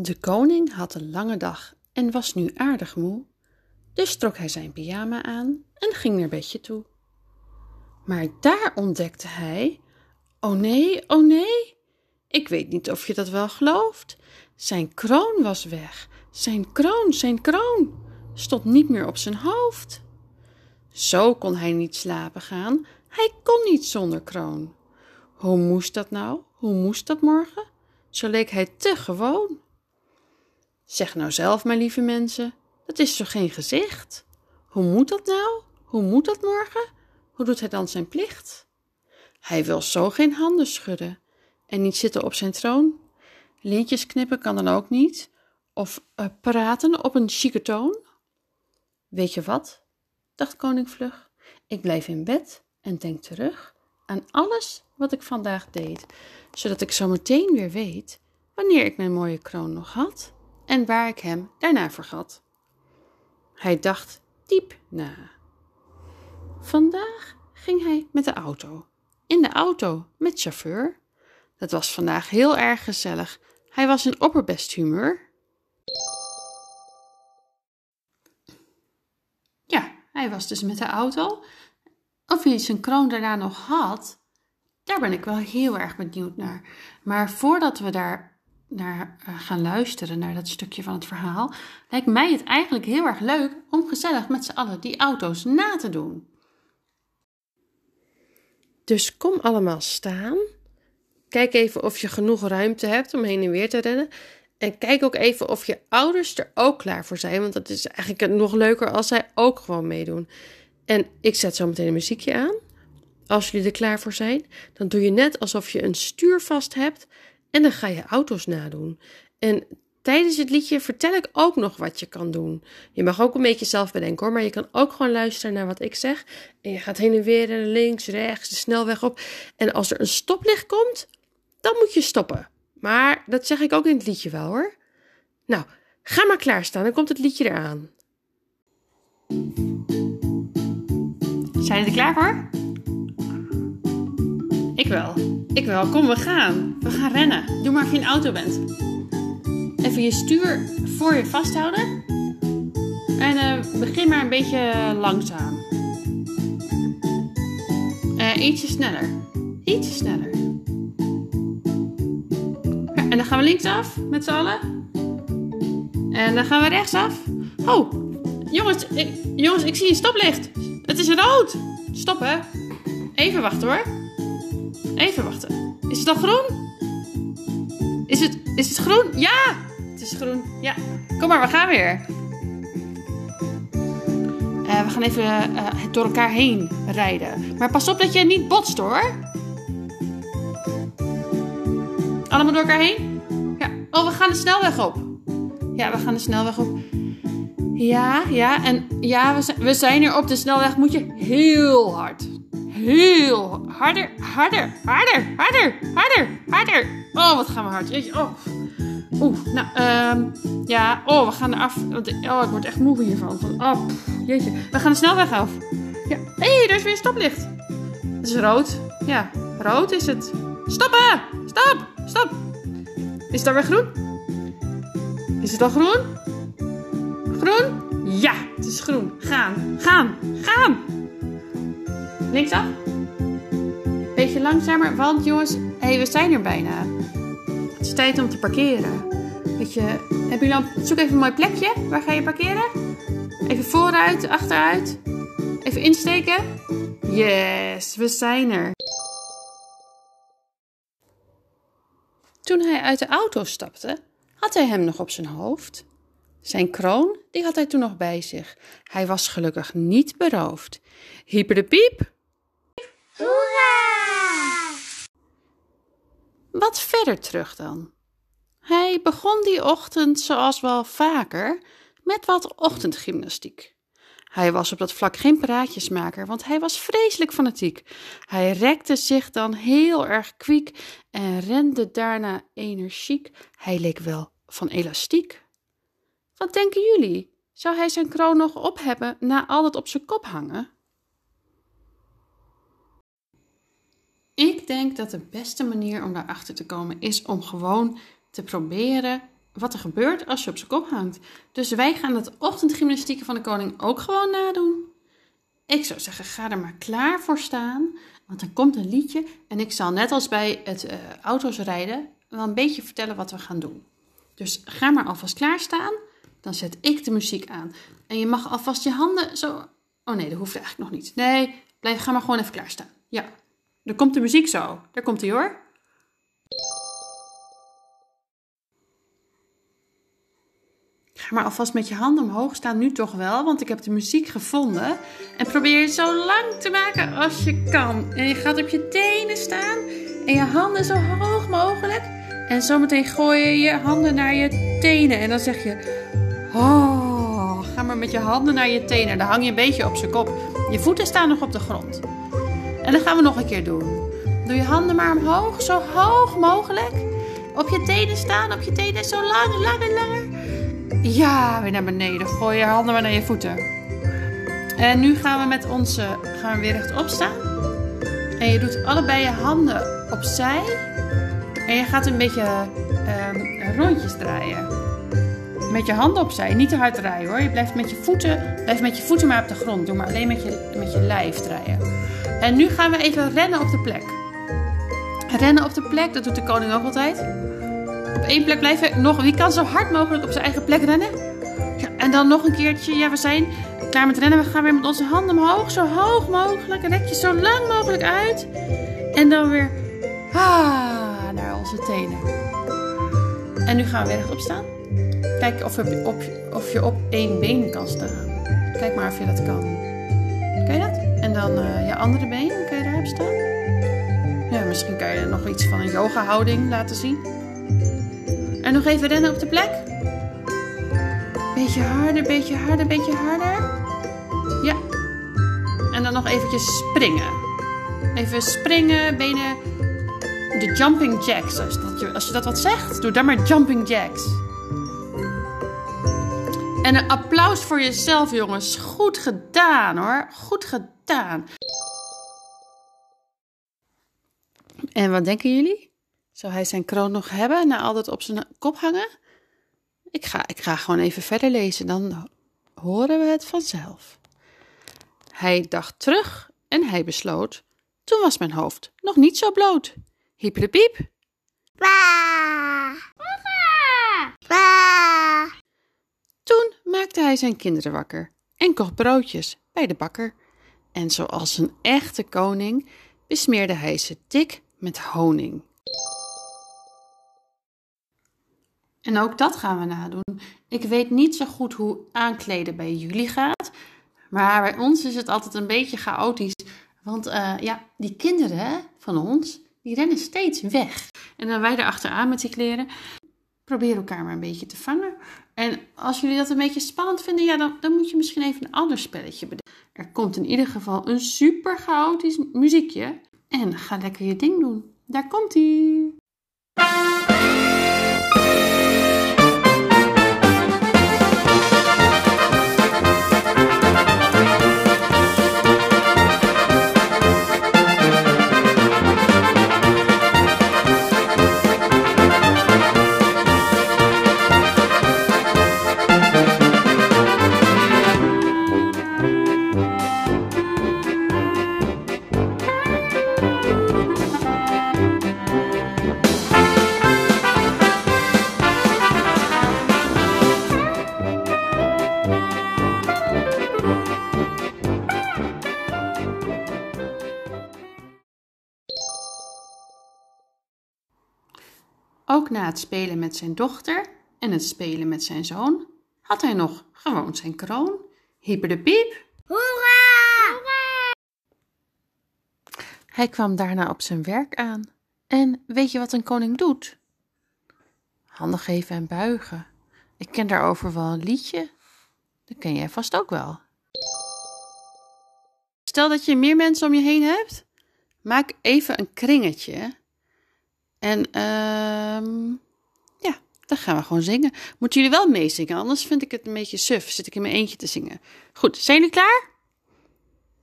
De koning had een lange dag en was nu aardig moe, dus trok hij zijn pyjama aan en ging naar bedje toe. Maar daar ontdekte hij: Oh nee, oh nee, ik weet niet of je dat wel gelooft. Zijn kroon was weg, zijn kroon, zijn kroon stond niet meer op zijn hoofd. Zo kon hij niet slapen gaan, hij kon niet zonder kroon. Hoe moest dat nou? Hoe moest dat morgen? Zo leek hij te gewoon. Zeg nou zelf, mijn lieve mensen, dat is toch geen gezicht? Hoe moet dat nou? Hoe moet dat morgen? Hoe doet hij dan zijn plicht? Hij wil zo geen handen schudden en niet zitten op zijn troon. Lintjes knippen kan dan ook niet, of uh, praten op een chique toon. Weet je wat? dacht koning vlug. Ik blijf in bed en denk terug aan alles wat ik vandaag deed, zodat ik zo meteen weer weet wanneer ik mijn mooie kroon nog had en waar ik hem daarna vergat. Hij dacht diep na. Vandaag ging hij met de auto. In de auto met chauffeur. Dat was vandaag heel erg gezellig. Hij was in opperbest humeur. Ja, hij was dus met de auto. Of hij zijn kroon daarna nog had, daar ben ik wel heel erg benieuwd naar. Maar voordat we daar naar uh, gaan luisteren, naar dat stukje van het verhaal, lijkt mij het eigenlijk heel erg leuk om gezellig met z'n allen die auto's na te doen. Dus kom allemaal staan. Kijk even of je genoeg ruimte hebt om heen en weer te rennen. En kijk ook even of je ouders er ook klaar voor zijn. Want dat is eigenlijk nog leuker als zij ook gewoon meedoen. En ik zet zo meteen een muziekje aan. Als jullie er klaar voor zijn, dan doe je net alsof je een stuur vast hebt en dan ga je auto's nadoen. En tijdens het liedje vertel ik ook nog wat je kan doen. Je mag ook een beetje zelf bedenken hoor, maar je kan ook gewoon luisteren naar wat ik zeg. En je gaat heen en weer en links, rechts, de snelweg op. En als er een stoplicht komt, dan moet je stoppen. Maar dat zeg ik ook in het liedje wel hoor. Nou, ga maar klaarstaan, dan komt het liedje eraan. Zijn jullie er klaar voor? Ik wel. Ik wel. Kom, we gaan. We gaan rennen. Doe maar of je een auto bent. Even je stuur voor je vasthouden. En uh, begin maar een beetje langzaam. Uh, ietsje sneller. Ietsje sneller. En dan gaan we linksaf met z'n allen. En dan gaan we rechtsaf. Oh, jongens ik, jongens, ik zie een stoplicht. Het is rood. Stoppen. Even wachten hoor. Even wachten. Is het al groen? Is het, is het groen? Ja! Het is groen. Ja. Kom maar, we gaan weer. Uh, we gaan even uh, door elkaar heen rijden. Maar pas op dat je niet botst hoor. Allemaal door elkaar heen? Ja. Oh, we gaan de snelweg op. Ja, we gaan de snelweg op. Ja, ja. En ja, we zijn, we zijn hier op de snelweg. Moet je heel hard heel harder, harder, harder, harder, harder, harder. Oh, wat gaan we hard. Jeetje, oh. Oeh, nou, um, ja, oh, we gaan eraf. Oh, ik word echt moe hiervan. Van, oh, jeetje. We gaan de snelweg af. Ja, hé, hey, er is weer een stoplicht. Het is rood. Ja, rood is het. Stoppen! Stop! Stop! Is het weer groen? Is het al groen? Groen? Ja, het is groen. Gaan, gaan, gaan! Linksaf. Beetje langzamer, want jongens, hey, we zijn er bijna. Het is tijd om te parkeren. Weet je, heb jullie dan, zoek even een mooi plekje. Waar ga je parkeren? Even vooruit, achteruit. Even insteken. Yes, we zijn er. Toen hij uit de auto stapte, had hij hem nog op zijn hoofd. Zijn kroon, die had hij toen nog bij zich. Hij was gelukkig niet beroofd. Hyper de piep! Hoera! Wat verder terug dan. Hij begon die ochtend, zoals wel vaker, met wat ochtendgymnastiek. Hij was op dat vlak geen praatjesmaker, want hij was vreselijk fanatiek. Hij rekte zich dan heel erg kwiek en rende daarna energiek. Hij leek wel van elastiek. Wat denken jullie? Zou hij zijn kroon nog op hebben na al het op zijn kop hangen? Ik denk dat de beste manier om daarachter te komen is om gewoon te proberen wat er gebeurt als je op zijn kop hangt. Dus wij gaan het ochtendgymnastieken van de koning ook gewoon nadoen. Ik zou zeggen, ga er maar klaar voor staan. Want er komt een liedje en ik zal net als bij het uh, auto's rijden wel een beetje vertellen wat we gaan doen. Dus ga maar alvast klaarstaan. Dan zet ik de muziek aan. En je mag alvast je handen zo... Oh nee, dat hoeft eigenlijk nog niet. Nee, blijf, ga maar gewoon even klaarstaan. Ja, er komt de muziek zo. Daar komt hij hoor. Ga maar alvast met je handen omhoog staan, nu toch wel, want ik heb de muziek gevonden. En probeer het zo lang te maken als je kan. En je gaat op je tenen staan en je handen zo hoog mogelijk. En zometeen gooi je je handen naar je tenen. En dan zeg je, oh, ga maar met je handen naar je tenen. Dan hang je een beetje op zijn kop. Je voeten staan nog op de grond. En dan gaan we nog een keer doen. Doe je handen maar omhoog, zo hoog mogelijk. Op je tenen staan, op je tenen zo lang, langer, langer. Ja, weer naar beneden. Gooi je handen maar naar je voeten. En nu gaan we met onze, gaan we weer rechtop staan. En je doet allebei je handen opzij. En je gaat een beetje um, rondjes draaien. Met je handen opzij. Niet te hard draaien hoor. Je blijft met je voeten, blijf met je voeten maar op de grond. Doe maar alleen met je, met je lijf draaien. En nu gaan we even rennen op de plek. Rennen op de plek, dat doet de koning ook altijd. Op één plek blijven. Nog, wie kan zo hard mogelijk op zijn eigen plek rennen? Ja, en dan nog een keertje. Ja, we zijn klaar met rennen. We gaan weer met onze handen omhoog. Zo hoog mogelijk. Rek je zo lang mogelijk uit. En dan weer ah, naar onze tenen. En nu gaan we weer rechtop staan. Kijk of je op, of je op één been kan staan. Kijk maar of je dat kan. Kan je dat? En dan uh, je andere been, kan je daarop staan? Ja, misschien kan je nog iets van een yoga houding laten zien. En nog even rennen op de plek. Beetje harder, beetje harder, beetje harder. Ja. En dan nog eventjes springen. Even springen, benen. De jumping jacks. Als, dat, als je dat wat zegt, doe dan maar jumping jacks. En een applaus voor jezelf, jongens. Goed gedaan hoor. Goed gedaan. En wat denken jullie? Zou hij zijn kroon nog hebben na altijd op zijn kop hangen? Ik ga, ik ga gewoon even verder lezen, dan horen we het vanzelf. Hij dacht terug en hij besloot: Toen was mijn hoofd nog niet zo bloot. Hiepelepiep. Toen maakte hij zijn kinderen wakker en kocht broodjes bij de bakker. En zoals een echte koning besmeerde hij ze dik met honing. En ook dat gaan we nadoen. Ik weet niet zo goed hoe aankleden bij jullie gaat. Maar bij ons is het altijd een beetje chaotisch. Want uh, ja, die kinderen van ons, die rennen steeds weg. En dan wij erachteraan met die kleren. Probeer elkaar maar een beetje te vangen. En als jullie dat een beetje spannend vinden, ja, dan, dan moet je misschien even een ander spelletje bedenken. Er komt in ieder geval een super chaotisch muziekje. En ga lekker je ding doen. Daar komt ie. Het spelen met zijn dochter en het spelen met zijn zoon had hij nog gewoon zijn kroon. Hyper de piep. Hoera! Hoera! Hij kwam daarna op zijn werk aan. En weet je wat een koning doet? Handen geven en buigen. Ik ken daarover wel een liedje. Dat ken jij vast ook wel. Stel dat je meer mensen om je heen hebt. Maak even een kringetje en uh, ja, dan gaan we gewoon zingen. Moeten jullie wel meezingen, anders vind ik het een beetje suf. Zit ik in mijn eentje te zingen. Goed, zijn jullie klaar?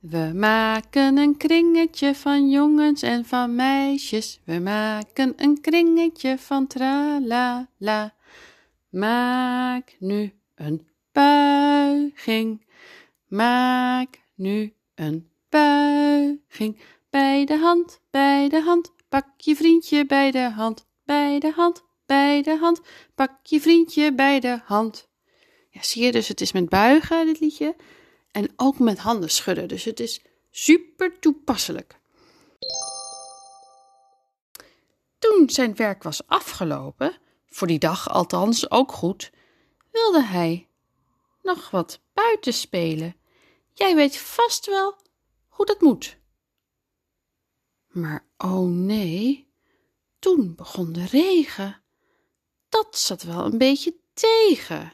We maken een kringetje van jongens en van meisjes. We maken een kringetje van tra la la. Maak nu een buiging. Maak nu een buiging. Bij de hand, bij de hand. Pak je vriendje bij de hand, bij de hand, bij de hand. Pak je vriendje bij de hand. Ja, zie je, dus het is met buigen, dit liedje. En ook met handen schudden. Dus het is super toepasselijk. Toen zijn werk was afgelopen, voor die dag althans ook goed, wilde hij nog wat buiten spelen. Jij weet vast wel hoe dat moet. Maar oh nee, toen begon de regen. Dat zat wel een beetje tegen.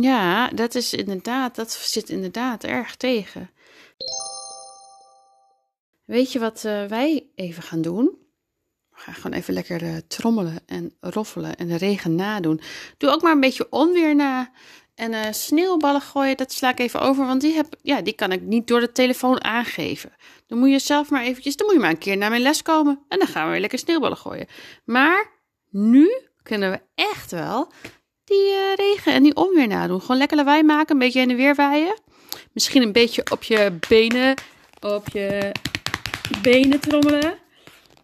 Ja, dat is inderdaad, dat zit inderdaad erg tegen. Weet je wat uh, wij even gaan doen? We gaan gewoon even lekker uh, trommelen en roffelen en de regen nadoen. Doe ook maar een beetje onweer na. En uh, sneeuwballen gooien, dat sla ik even over, want die, heb, ja, die kan ik niet door de telefoon aangeven. Dan moet je zelf maar eventjes, dan moet je maar een keer naar mijn les komen en dan gaan we weer lekker sneeuwballen gooien. Maar nu kunnen we echt wel die uh, regen en die onweer nadoen. Gewoon lekker lawaai maken, een beetje in de weer waaien. Misschien een beetje op je benen, op je benen trommelen.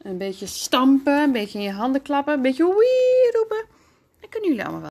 Een beetje stampen, een beetje in je handen klappen, een beetje wee roepen. Dat kunnen jullie allemaal wel.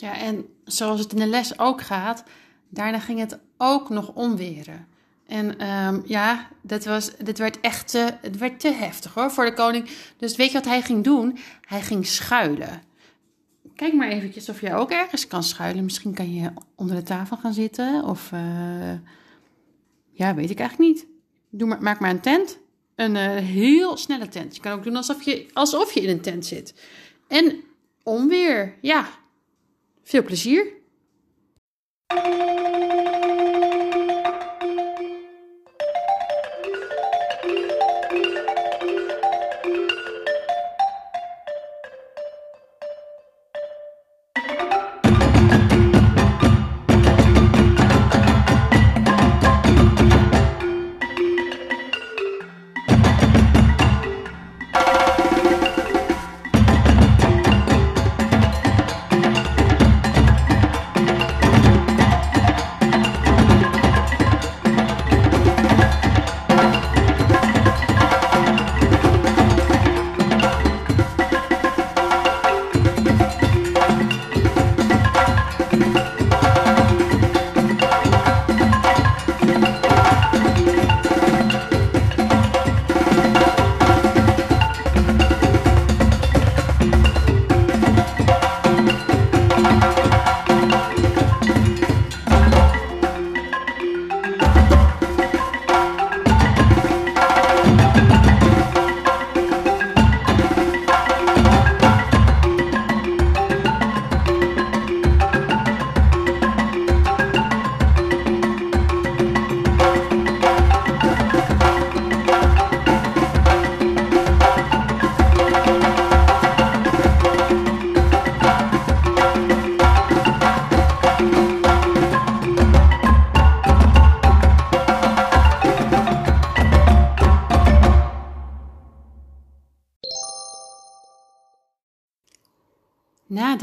Ja, en zoals het in de les ook gaat, daarna ging het ook nog onweren. En um, ja, dat, was, dat werd echt te, het werd te heftig hoor, voor de koning. Dus weet je wat hij ging doen? Hij ging schuilen. Kijk maar eventjes of jij ook ergens kan schuilen. Misschien kan je onder de tafel gaan zitten. Of, uh, ja, weet ik eigenlijk niet. Doe maar, maak maar een tent. Een uh, heel snelle tent. Je kan ook doen alsof je, alsof je in een tent zit. En onweer, ja, veel plezier!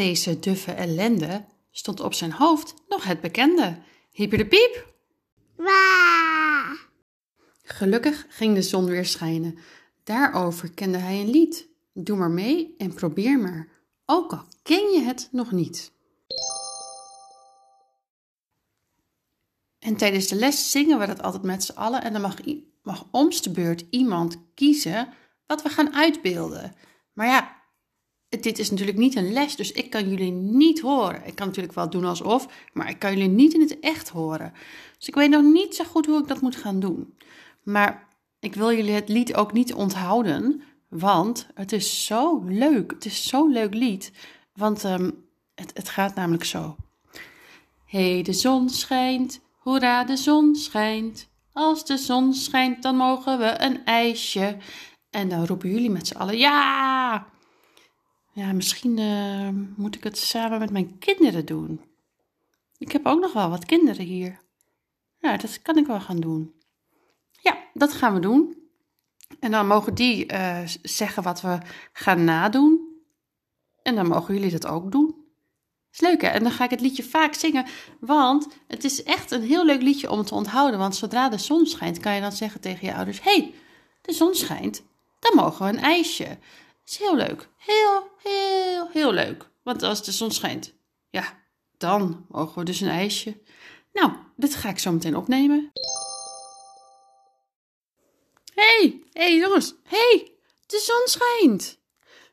Deze duffe ellende stond op zijn hoofd nog het bekende. Hyper de piep! Gelukkig ging de zon weer schijnen. Daarover kende hij een lied. Doe maar mee en probeer maar, ook al ken je het nog niet. En tijdens de les zingen we dat altijd met z'n allen en dan mag, mag om's de beurt iemand kiezen wat we gaan uitbeelden. Maar ja, dit is natuurlijk niet een les, dus ik kan jullie niet horen. Ik kan natuurlijk wel doen alsof, maar ik kan jullie niet in het echt horen. Dus ik weet nog niet zo goed hoe ik dat moet gaan doen. Maar ik wil jullie het lied ook niet onthouden, want het is zo leuk. Het is zo'n leuk lied, want ehm, het, het gaat namelijk zo. Hey, de zon schijnt, hoera, de zon schijnt. Als de zon schijnt, dan mogen we een ijsje. En dan roepen jullie met z'n allen, ja! Ja, misschien eh, moet ik het samen met mijn kinderen doen. Ik heb ook nog wel wat kinderen hier. Ja, dat kan ik wel gaan doen. Ja, dat gaan we doen. En dan mogen die eh, zeggen wat we gaan nadoen. En dan mogen jullie dat ook doen. Is leuk hè? En dan ga ik het liedje vaak zingen, want het is echt een heel leuk liedje om te onthouden. Want zodra de zon schijnt, kan je dan zeggen tegen je ouders: hey, de zon schijnt, dan mogen we een ijsje. Is heel leuk. Heel, heel, heel leuk. Want als de zon schijnt, ja, dan mogen we dus een ijsje. Nou, dit ga ik zo meteen opnemen. Hé, hey, hey, jongens, hé, hey, de zon schijnt.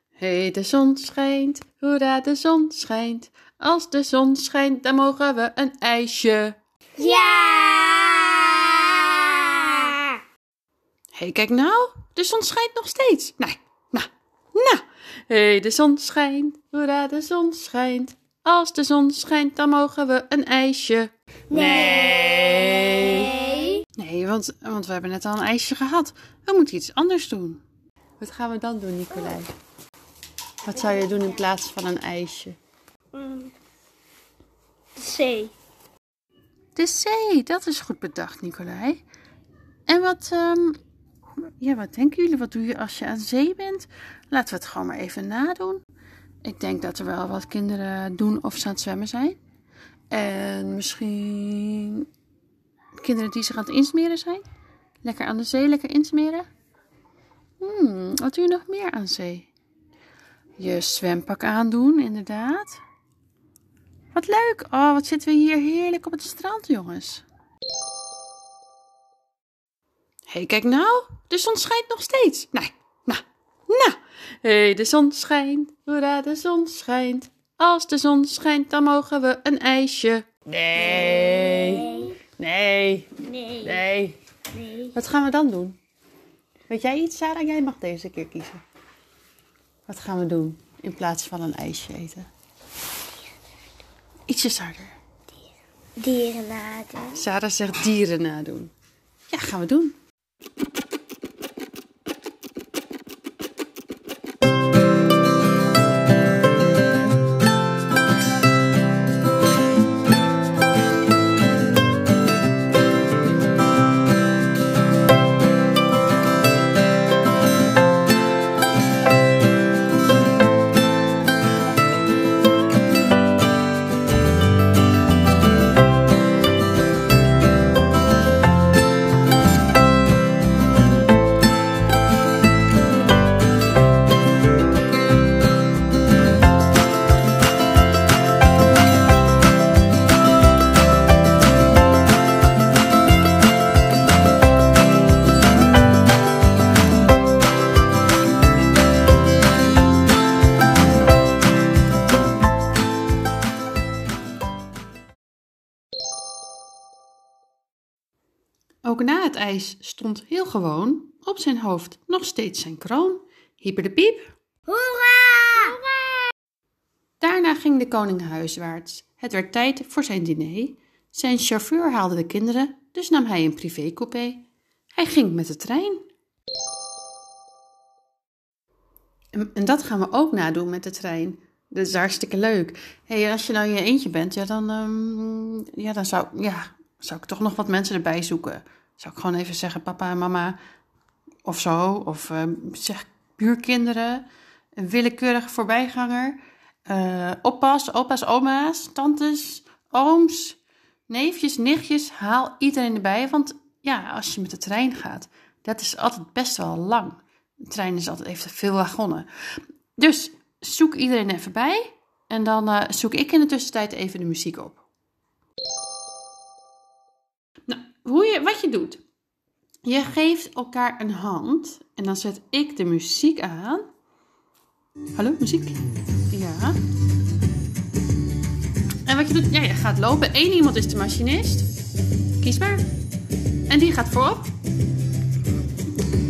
Hé, hey, de zon schijnt, hoera, de zon schijnt. Als de zon schijnt, dan mogen we een ijsje. Ja! Hé, hey, kijk nou, de zon schijnt nog steeds. Nee, nou. Hé, hey, de zon schijnt, hoera, de zon schijnt. Als de zon schijnt, dan mogen we een ijsje. Nee. Nee, want, want we hebben net al een ijsje gehad. We moeten iets anders doen. Wat gaan we dan doen, Nicolai? Wat zou je doen in plaats van een ijsje? Mm. C. De zee, dat is goed bedacht, Nicolai. En wat, ehm, ja, wat denken jullie? Wat doe je als je aan zee bent? Laten we het gewoon maar even nadoen. Ik denk dat er wel wat kinderen doen of ze aan het zwemmen zijn. En misschien kinderen die zich aan het insmeren zijn. Lekker aan de zee, lekker insmeren. Hmm, wat doe je nog meer aan zee? Je zwempak aandoen, inderdaad. Wat leuk! Oh, wat zitten we hier heerlijk op het strand, jongens. Hey, kijk nou, de zon schijnt nog steeds. Nee, nou, nou. Hé, hey, de zon schijnt, hoera, de zon schijnt. Als de zon schijnt, dan mogen we een ijsje. Nee, nee, Nee. nee. Nee. Wat gaan we dan doen? Weet jij iets, Sarah? Jij mag deze keer kiezen. Wat gaan we doen in plaats van een ijsje eten? Ietsjes harder. Dieren nadoen. Sarah zegt dieren nadoen. Ja, gaan we doen. you ijs stond heel gewoon op zijn hoofd nog steeds zijn kroon. Hyper de piep. Hoera! Daarna ging de koning huiswaarts. Het werd tijd voor zijn diner. Zijn chauffeur haalde de kinderen, dus nam hij een privécoupé. Hij ging met de trein. En, en dat gaan we ook nadoen met de trein. Dat is hartstikke leuk. Hey, als je nou in je eentje bent, ja, dan, ehm, ja, dan zou, ja, zou ik toch nog wat mensen erbij zoeken. Zou ik gewoon even zeggen, papa en mama of zo. Of ehm, zeg buurkinderen, een willekeurig voorbijganger. eh, oppas, opa's, oma's, tantes, ooms, neefjes, nichtjes. Haal iedereen erbij, want ja, als je met de trein gaat, dat is altijd best wel lang. De trein is altijd even veel wagonnen. Dus zoek iedereen even bij en dan eh, zoek ik in de tussentijd even de muziek op. Nou, hoe je, wat je doet. Je geeft elkaar een hand en dan zet ik de muziek aan. Hallo, muziek? Ja. En wat je doet, ja, je gaat lopen. Eén iemand is de machinist. Kies maar. En die gaat voorop.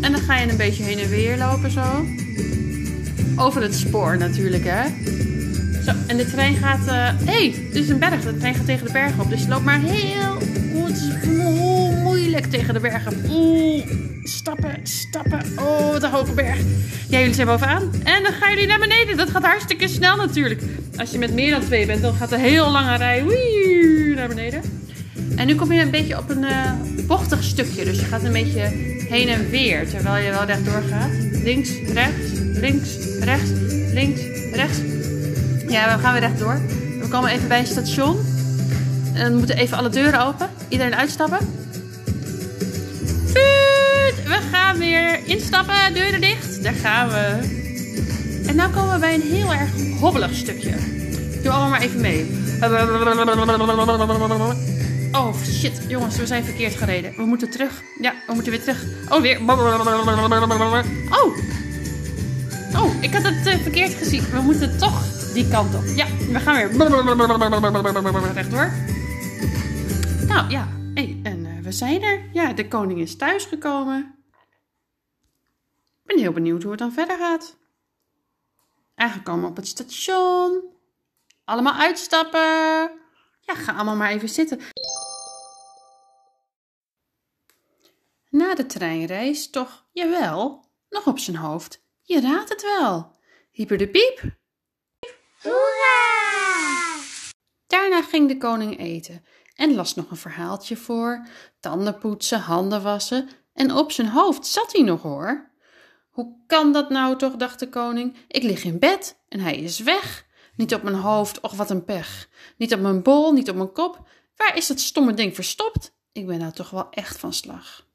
En dan ga je een beetje heen en weer lopen zo. Over het spoor natuurlijk, hè. Zo, en de trein gaat... Hé, hey, dit is een berg. De trein gaat tegen de berg op. Dus je loopt maar heel... Oeh, moeilijk tegen de bergen. Oeh, stappen, stappen. Oh, een hoge berg. Ja, jullie zijn bovenaan. En dan gaan jullie naar beneden. Dat gaat hartstikke snel natuurlijk. Als je met meer dan twee bent, dan gaat een heel lange rij wii, naar beneden. En nu kom je een beetje op een eh, bochtig stukje. Dus je gaat een beetje heen en weer. Terwijl je wel rechtdoor gaat. Links, rechts, links, rechts, links, rechts. Ja, we gaan weer rechtdoor. We komen even bij een station. En dan moeten even alle deuren open. Iedereen uitstappen. We gaan weer instappen. Deuren dicht. Daar gaan we. En nu komen we bij een heel erg hobbelig stukje. Doe allemaal maar even mee. Oh shit, jongens, we zijn verkeerd gereden. We moeten terug. Ja, we moeten weer terug. Oh, weer. Oh! Oh, ik had het eh, verkeerd gezien. We moeten toch die kant op. Ja, we gaan weer rechtdoor. Nou ja, hey, en eh, we zijn er. Ja, de koning is thuisgekomen. Ik ben heel benieuwd hoe het dan verder gaat. Aangekomen op het station. Allemaal uitstappen. Ja, ga allemaal maar even zitten. Na de treinreis toch, jawel, nog op zijn hoofd. Je raadt het wel. Hyper de piep. Hoera! Daarna ging de koning eten en las nog een verhaaltje voor, tanden poetsen, handen wassen en op zijn hoofd zat hij nog hoor. Hoe kan dat nou toch, dacht de koning. Ik lig in bed en hij is weg. Niet op mijn hoofd, och wat een pech. Niet op mijn bol, niet op mijn kop. Waar is dat stomme ding verstopt? Ik ben nou toch wel echt van slag.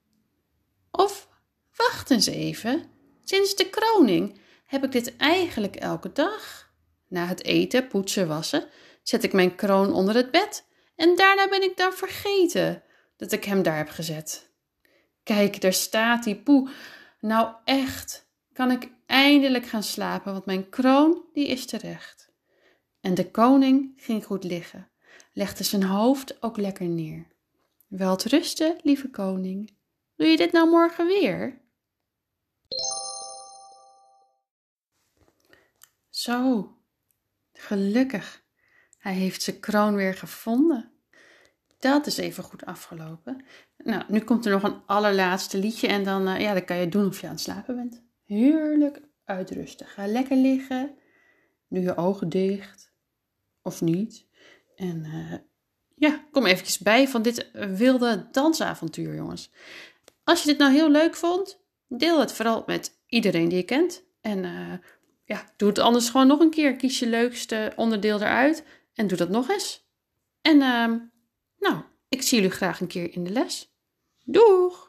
Of, wacht eens even. Sinds de kroning heb ik dit eigenlijk elke dag. Na het eten, poetsen, wassen, zet ik mijn kroon onder het bed en daarna ben ik dan vergeten dat ik hem daar heb gezet. Kijk, daar staat die poe. Nou echt, kan ik eindelijk gaan slapen, want mijn kroon die is terecht. En de koning ging goed liggen, legde zijn hoofd ook lekker neer. Wel rusten, lieve koning. Doe je dit nou morgen weer? Zo, gelukkig. Hij heeft zijn kroon weer gevonden. Dat is even goed afgelopen. Nou, nu komt er nog een allerlaatste liedje en dan, uh, ja, dan kan je doen of je aan het slapen bent. Heerlijk uitrusten. Ga lekker liggen. Doe je ogen dicht. Of niet. En uh, ja, kom eventjes bij van dit wilde dansavontuur, jongens. Als je dit nou heel leuk vond, deel het vooral met iedereen die je kent. En ja, doe het anders gewoon nog een keer. Kies je leukste onderdeel eruit en doe dat nog eens. En uh, nou, ik zie jullie graag een keer in de les. Doeg!